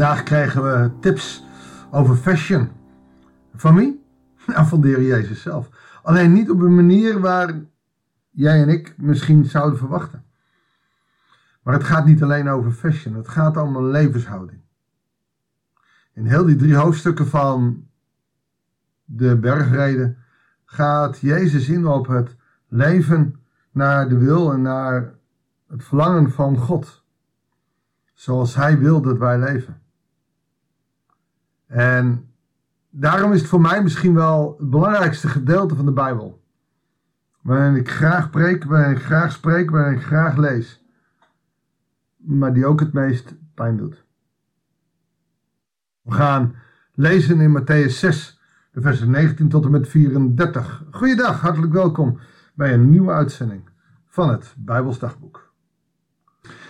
Vandaag krijgen we tips over fashion. Van wie? Nou, van de Jezus zelf. Alleen niet op een manier waar jij en ik misschien zouden verwachten. Maar het gaat niet alleen over fashion, het gaat om een levenshouding. In heel die drie hoofdstukken van de bergreden gaat Jezus in op het leven naar de wil en naar het verlangen van God. Zoals Hij wil dat wij leven. En daarom is het voor mij misschien wel het belangrijkste gedeelte van de Bijbel. Waarin ik graag preek, waarin ik graag spreek, waarin ik graag lees. Maar die ook het meest pijn doet. We gaan lezen in Matthäus 6, de versen 19 tot en met 34. Goeiedag, hartelijk welkom bij een nieuwe uitzending van het Bijbelsdagboek.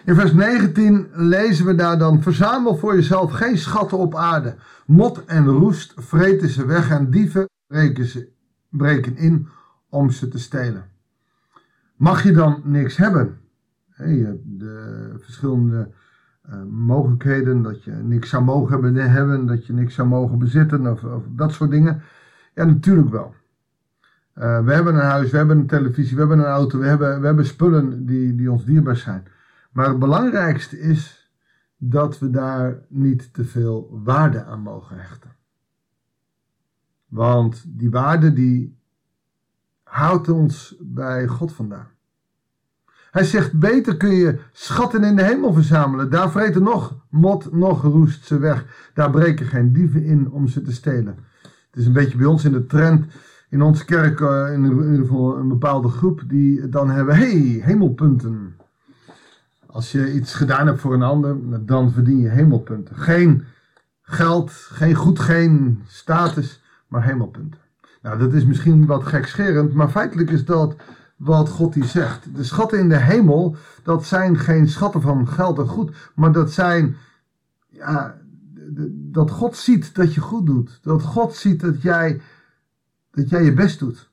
In vers 19 lezen we daar dan: Verzamel voor jezelf geen schatten op aarde. Mot en roest vreten ze weg en dieven breken, in om ze te stelen. Mag je dan niks hebben? Je hebt de verschillende uh, mogelijkheden dat je niks zou mogen hebben, dat je niks zou mogen bezitten of, of dat soort dingen. Ja, natuurlijk wel. Uh, we hebben een huis, we hebben een televisie, we hebben een auto, we hebben, we hebben spullen die, die ons dierbaar zijn. Maar het belangrijkste is dat we daar niet te veel waarde aan mogen hechten. Want die waarde die houdt ons bij God vandaan. Hij zegt, beter kun je schatten in de hemel verzamelen. Daar vreten nog mot, nog roest ze weg. Daar breken geen dieven in om ze te stelen. Het is een beetje bij ons in de trend, in onze kerk, eh, in ieder geval een bepaalde groep, die dan hebben, hey, hemelpunten. Als je iets gedaan hebt voor een ander, dan verdien je hemelpunten. Geen geld, geen goed, geen status, maar hemelpunten. Nou, dat is misschien wat gekscherend, maar feitelijk is dat wat God die zegt. De schatten in de hemel, dat zijn geen schatten van geld en goed, maar dat zijn, ja, dat God ziet dat je goed doet. Dat God ziet dat jij, dat jij je best doet.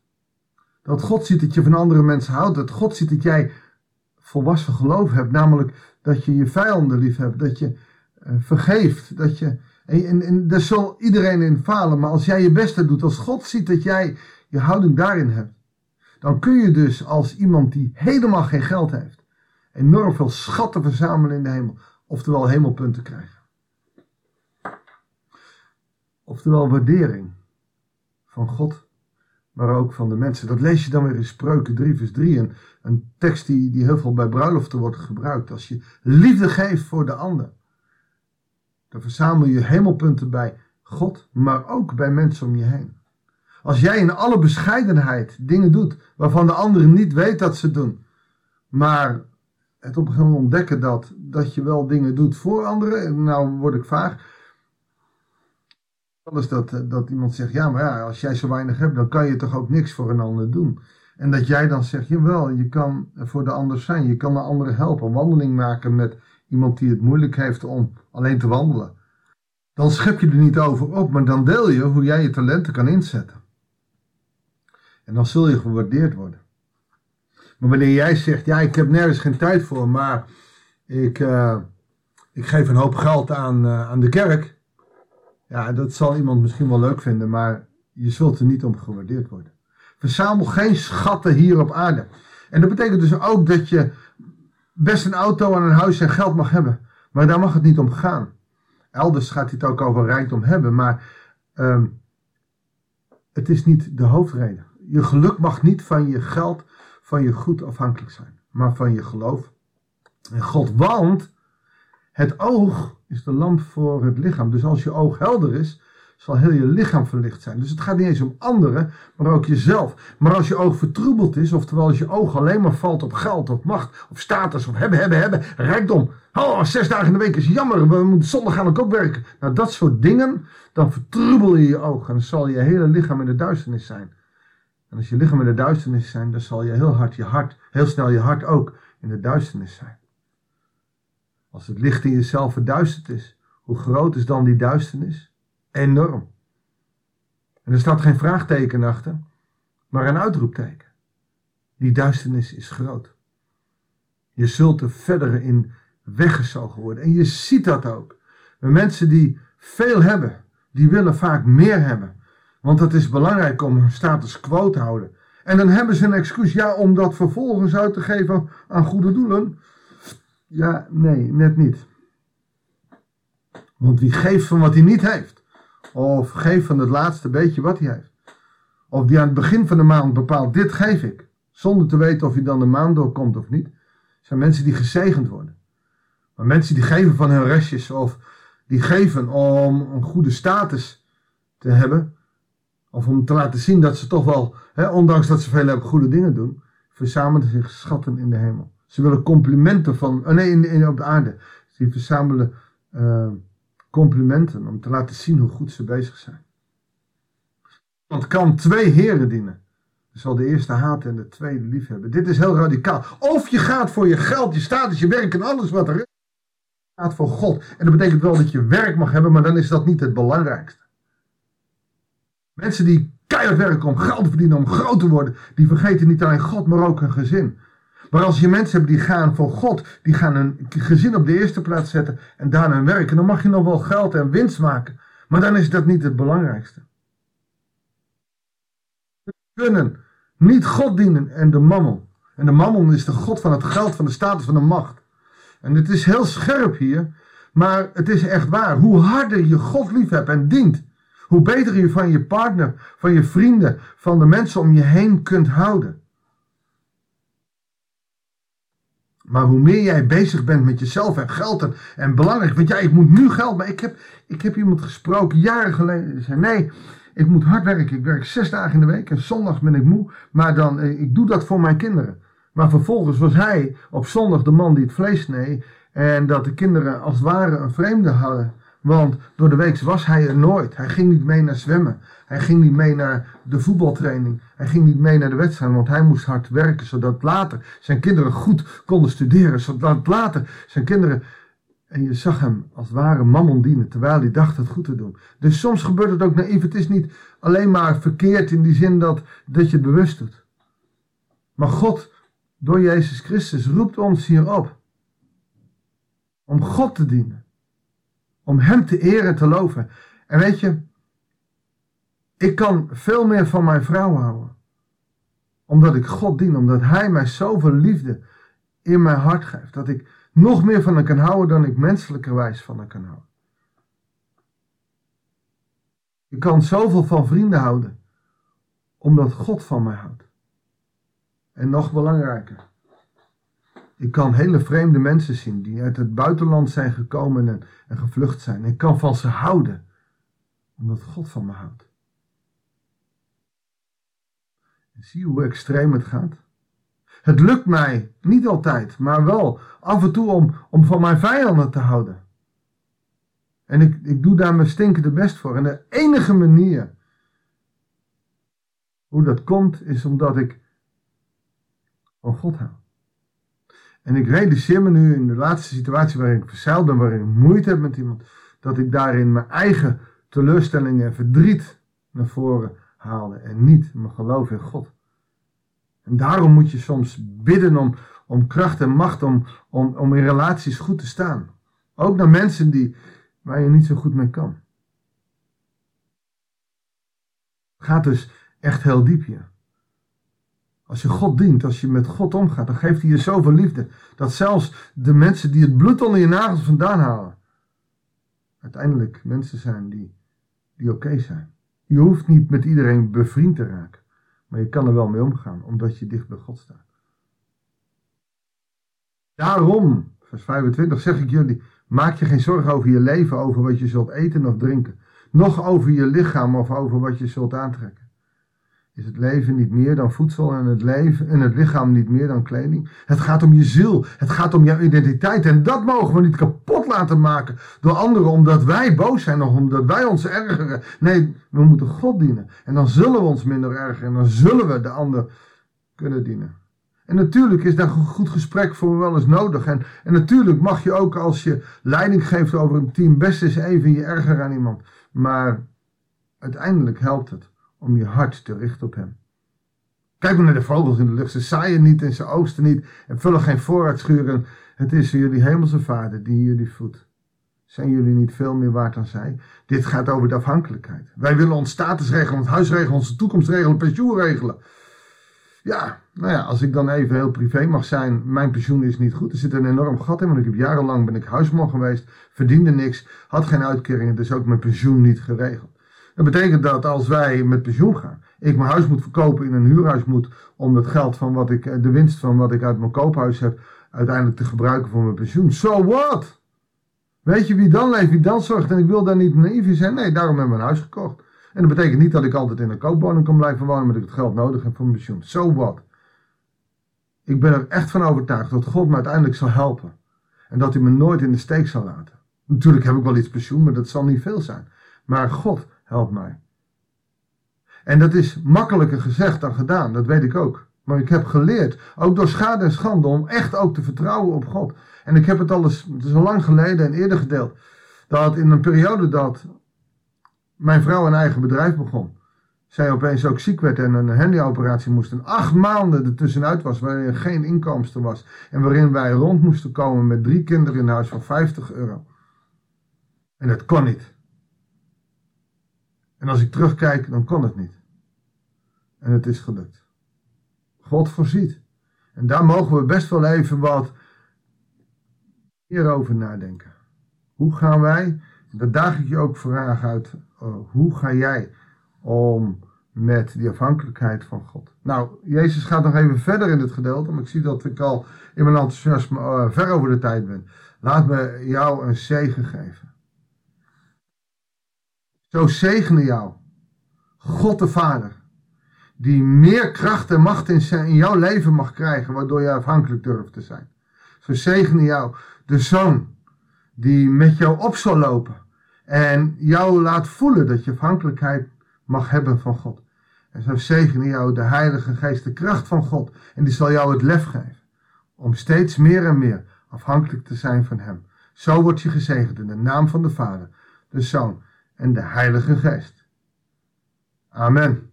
Dat God ziet dat je van andere mensen houdt. Dat God ziet dat jij volwassen geloof hebt. Namelijk dat je je vijanden lief hebt. Dat je uh, vergeeft. Dat je, en, en, en daar zal iedereen in falen. Maar als jij je beste doet. Als God ziet dat jij je houding daarin hebt. Dan kun je dus als iemand die helemaal geen geld heeft. Enorm veel schatten verzamelen in de hemel. Oftewel hemelpunten krijgen. Oftewel waardering van God maar ook van de mensen. Dat lees je dan weer in Spreuken 3 vers 3. Een, een tekst die, die heel veel bij bruiloften wordt gebruikt. Als je liefde geeft voor de ander. Dan verzamel je hemelpunten bij God, maar ook bij mensen om je heen. Als jij in alle bescheidenheid dingen doet waarvan de ander niet weet dat ze doen. Maar het op een gegeven moment ontdekken dat, dat je wel dingen doet voor anderen. Nou word ik vaag Anders dat, eh, dat iemand zegt, ja, maar ja, als jij zo weinig hebt, dan kan je toch ook niks voor een ander doen. En dat jij dan zegt, jawel, je kan voor de ander zijn. Je kan de anderen helpen. Een wandeling maken met iemand die het moeilijk heeft om alleen te wandelen. Dan schep je er niet over op, maar dan deel je hoe jij je talenten kan inzetten. En dan zul je gewaardeerd worden. Maar wanneer jij zegt, ja, ik heb nergens geen tijd voor, maar ik, uh, ik geef een hoop geld aan, uh, aan de kerk ja, dat zal iemand misschien wel leuk vinden, maar je zult er niet om gewaardeerd worden. Verzamel geen schatten hier op aarde. En dat betekent dus ook dat je best een auto en een huis en geld mag hebben. Maar daar mag het niet om gaan. Elders gaat het ook over rijkdom hebben, maar um, het is niet de hoofdreden. Je geluk mag niet van je geld, van je goed afhankelijk zijn, maar van je geloof en God. Want het oog is de lamp voor het lichaam. Dus als je oog helder is, zal heel je lichaam verlicht zijn. Dus het gaat niet eens om anderen, maar ook jezelf. Maar als je oog vertroebeld is, oftewel als je oog alleen maar valt op geld, op macht, op status, op hebben, hebben, hebben, rijkdom. Oh, zes dagen in de week is jammer, we moeten zondag gaan ook werken. Nou, dat soort dingen, dan vertroebel je je oog en dan zal je hele lichaam in de duisternis zijn. En als je lichaam in de duisternis zijn, dan zal je heel hard je hart, heel snel je hart ook in de duisternis zijn. Als het licht in jezelf verduisterd is, hoe groot is dan die duisternis? Enorm. En er staat geen vraagteken achter, maar een uitroepteken. Die duisternis is groot. Je zult er verder in weggezogen worden. En je ziet dat ook. Mensen die veel hebben, die willen vaak meer hebben. Want het is belangrijk om hun status quo te houden. En dan hebben ze een excuus, ja, om dat vervolgens uit te geven aan goede doelen. Ja, nee, net niet. Want wie geeft van wat hij niet heeft, of geeft van het laatste beetje wat hij heeft, of die aan het begin van de maand bepaalt, dit geef ik, zonder te weten of hij dan de maand doorkomt of niet, zijn mensen die gezegend worden. Maar mensen die geven van hun restjes, of die geven om een goede status te hebben, of om te laten zien dat ze toch wel, hè, ondanks dat ze veel hebben, goede dingen doen, verzamelen zich schatten in de hemel. Ze willen complimenten van, oh nee, in, op de aarde. Ze verzamelen uh, complimenten om te laten zien hoe goed ze bezig zijn. Want kan twee heren dienen. Zal de eerste haten en de tweede lief hebben. Dit is heel radicaal. Of je gaat voor je geld, je status, je werk en alles wat er is. Je gaat voor God. En dat betekent wel dat je werk mag hebben, maar dan is dat niet het belangrijkste. Mensen die keihard werken om geld te verdienen, om groot te worden, die vergeten niet alleen God, maar ook hun gezin. Maar als je mensen hebt die gaan voor God, die gaan hun gezin op de eerste plaats zetten en daarna hun werken, dan mag je nog wel geld en winst maken. Maar dan is dat niet het belangrijkste. We kunnen niet God dienen en de mammon. En de mammon is de God van het geld, van de status, van de macht. En het is heel scherp hier, maar het is echt waar. Hoe harder je God lief hebt en dient, hoe beter je van je partner, van je vrienden, van de mensen om je heen kunt houden. Maar hoe meer jij bezig bent met jezelf en geld en, belangrijk, want ja, ik moet nu geld, maar ik heb, ik heb iemand gesproken jaren geleden, die zei nee, ik moet hard werken. Ik werk zes dagen in de week en zondag ben ik moe, maar dan, eh, ik doe dat voor mijn kinderen. Maar vervolgens was hij op zondag de man die het vlees snee en dat de kinderen als het ware een vreemde hadden. Want door de week was hij er nooit. Hij ging niet mee naar zwemmen. Hij ging niet mee naar de voetbaltraining. Hij ging niet mee naar de wedstrijd, want hij moest hard werken, zodat later zijn kinderen goed konden studeren. Zodat later zijn kinderen. En je zag hem als ware mammon dienen, terwijl hij dacht het goed te doen. Dus soms gebeurt het ook naïef. Het is niet alleen maar verkeerd in die zin dat, dat je het bewust doet. Maar God, door Jezus Christus, roept ons hier op. Om God te dienen. Om Hem te eren en te loven. En weet je, ik kan veel meer van mijn vrouw houden. Omdat ik God dien, omdat Hij mij zoveel liefde in mijn hart geeft. Dat ik nog meer van haar kan houden dan ik menselijkerwijs van haar kan houden. Ik kan zoveel van vrienden houden, omdat God van mij houdt. En nog belangrijker, ik kan hele vreemde mensen zien die uit het buitenland zijn gekomen en, en gevlucht zijn. Ik kan van ze houden, omdat God van me houdt. Zie hoe extreem het gaat. Het lukt mij niet altijd, maar wel af en toe om, om van mijn vijanden te houden. En ik, ik doe daar mijn stinkende best voor. En de enige manier hoe dat komt, is omdat ik van God hou. En ik realiseer me nu in de laatste situatie waarin ik verzeild ben, waarin ik moeite heb met iemand, dat ik daarin mijn eigen teleurstellingen en verdriet naar voren haalde en niet mijn geloof in God. En daarom moet je soms bidden om, om kracht en macht om, om, om in relaties goed te staan. Ook naar mensen die, waar je niet zo goed mee kan. Het gaat dus echt heel diep hier. Als je God dient, als je met God omgaat, dan geeft hij je zoveel liefde. Dat zelfs de mensen die het bloed onder je nagels vandaan halen, uiteindelijk mensen zijn die, die oké zijn. Je hoeft niet met iedereen bevriend te raken. Maar je kan er wel mee omgaan, omdat je dicht bij God staat. Daarom, vers 25, zeg ik jullie, maak je geen zorgen over je leven, over wat je zult eten of drinken. Nog over je lichaam of over wat je zult aantrekken. Is het leven niet meer dan voedsel en het, leven, en het lichaam niet meer dan kleding? Het gaat om je ziel. Het gaat om jouw identiteit. En dat mogen we niet kapot laten maken door anderen omdat wij boos zijn of omdat wij ons ergeren. Nee, we moeten God dienen. En dan zullen we ons minder ergeren. En dan zullen we de ander kunnen dienen. En natuurlijk is daar een goed gesprek voor wel eens nodig. En, en natuurlijk mag je ook als je leiding geeft over een team best eens even je erger aan iemand. Maar uiteindelijk helpt het om je hart te richten op Hem. Kijk maar naar de vogels in de lucht. Ze zaaien niet en ze oogsten niet en vullen geen voorraadschuren. Het is jullie hemelse vader die jullie voedt. Zijn jullie niet veel meer waard dan zij? Dit gaat over de afhankelijkheid. Wij willen ons status regelen, ons huis regelen, onze toekomst regelen, pensioen regelen. Ja, nou ja, als ik dan even heel privé mag zijn, mijn pensioen is niet goed. Er zit een enorm gat in, want ik heb jarenlang ben ik huisman geweest, verdiende niks, had geen uitkeringen, dus ook mijn pensioen niet geregeld. Dat betekent dat als wij met pensioen gaan, ik mijn huis moet verkopen, in een huurhuis moet, om het geld van wat ik, eh, de winst van wat ik uit mijn koophuis heb, uiteindelijk te gebruiken voor mijn pensioen. So what? Weet je wie dan leeft, wie dan zorgt? En ik wil daar niet naïef in zijn. Nee, daarom heb ik mijn huis gekocht. En dat betekent niet dat ik altijd in een koopwoning kan blijven wonen, maar ik het geld nodig heb voor mijn pensioen. So what? Ik ben er echt van overtuigd dat God me uiteindelijk zal helpen. En dat hij me nooit in de steek zal laten. Natuurlijk heb ik wel iets pensioen, maar dat zal niet veel zijn. Maar God helpt mij. En dat is makkelijker gezegd dan gedaan, dat weet ik ook. Maar ik heb geleerd, ook door schade en schande, om echt ook te vertrouwen op God. En ik heb het al eens, het is al lang geleden en eerder gedeeld, dat in een periode dat mijn vrouw een eigen bedrijf begon, zij opeens ook ziek werd en een handyoperatie moest en acht maanden ertussenuit was, waarin er geen inkomsten was en waarin wij rond moesten komen met drie kinderen in huis van 50 euro. En dat kon niet. En als ik terugkijk, dan kon het niet. En het is gelukt. God voorziet. En daar mogen we best wel even wat hierover nadenken. Hoe gaan wij, daar daag ik je ook vragen uit, uh, hoe ga jij om met die afhankelijkheid van God? Nou, Jezus gaat nog even verder in het gedeelte, maar ik zie dat ik al in mijn enthousiasme uh, ver over de tijd ben. Laat me jou een zegen geven. Zo zegene jou, God de Vader, die meer kracht en macht in, zijn, in jouw leven mag krijgen, waardoor je afhankelijk durft te zijn. Zo zegene jou de Zoon, die met jou op zal lopen en jou laat voelen dat je afhankelijkheid mag hebben van God. En zo zegene jou de Heilige Geest, de kracht van God, en die zal jou het lef geven om steeds meer en meer afhankelijk te zijn van Hem. Zo word je gezegend in de naam van de Vader, de Zoon en de Heilige Geest. Amen.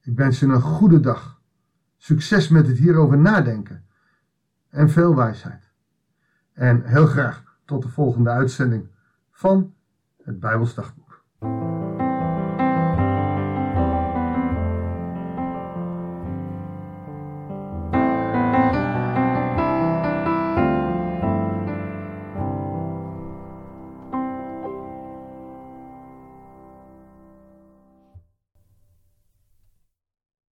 Ik wens je een goede dag. Succes met het hierover nadenken. En veel wijsheid. En heel graag tot de volgende uitzending van het Bijbelsdagboek.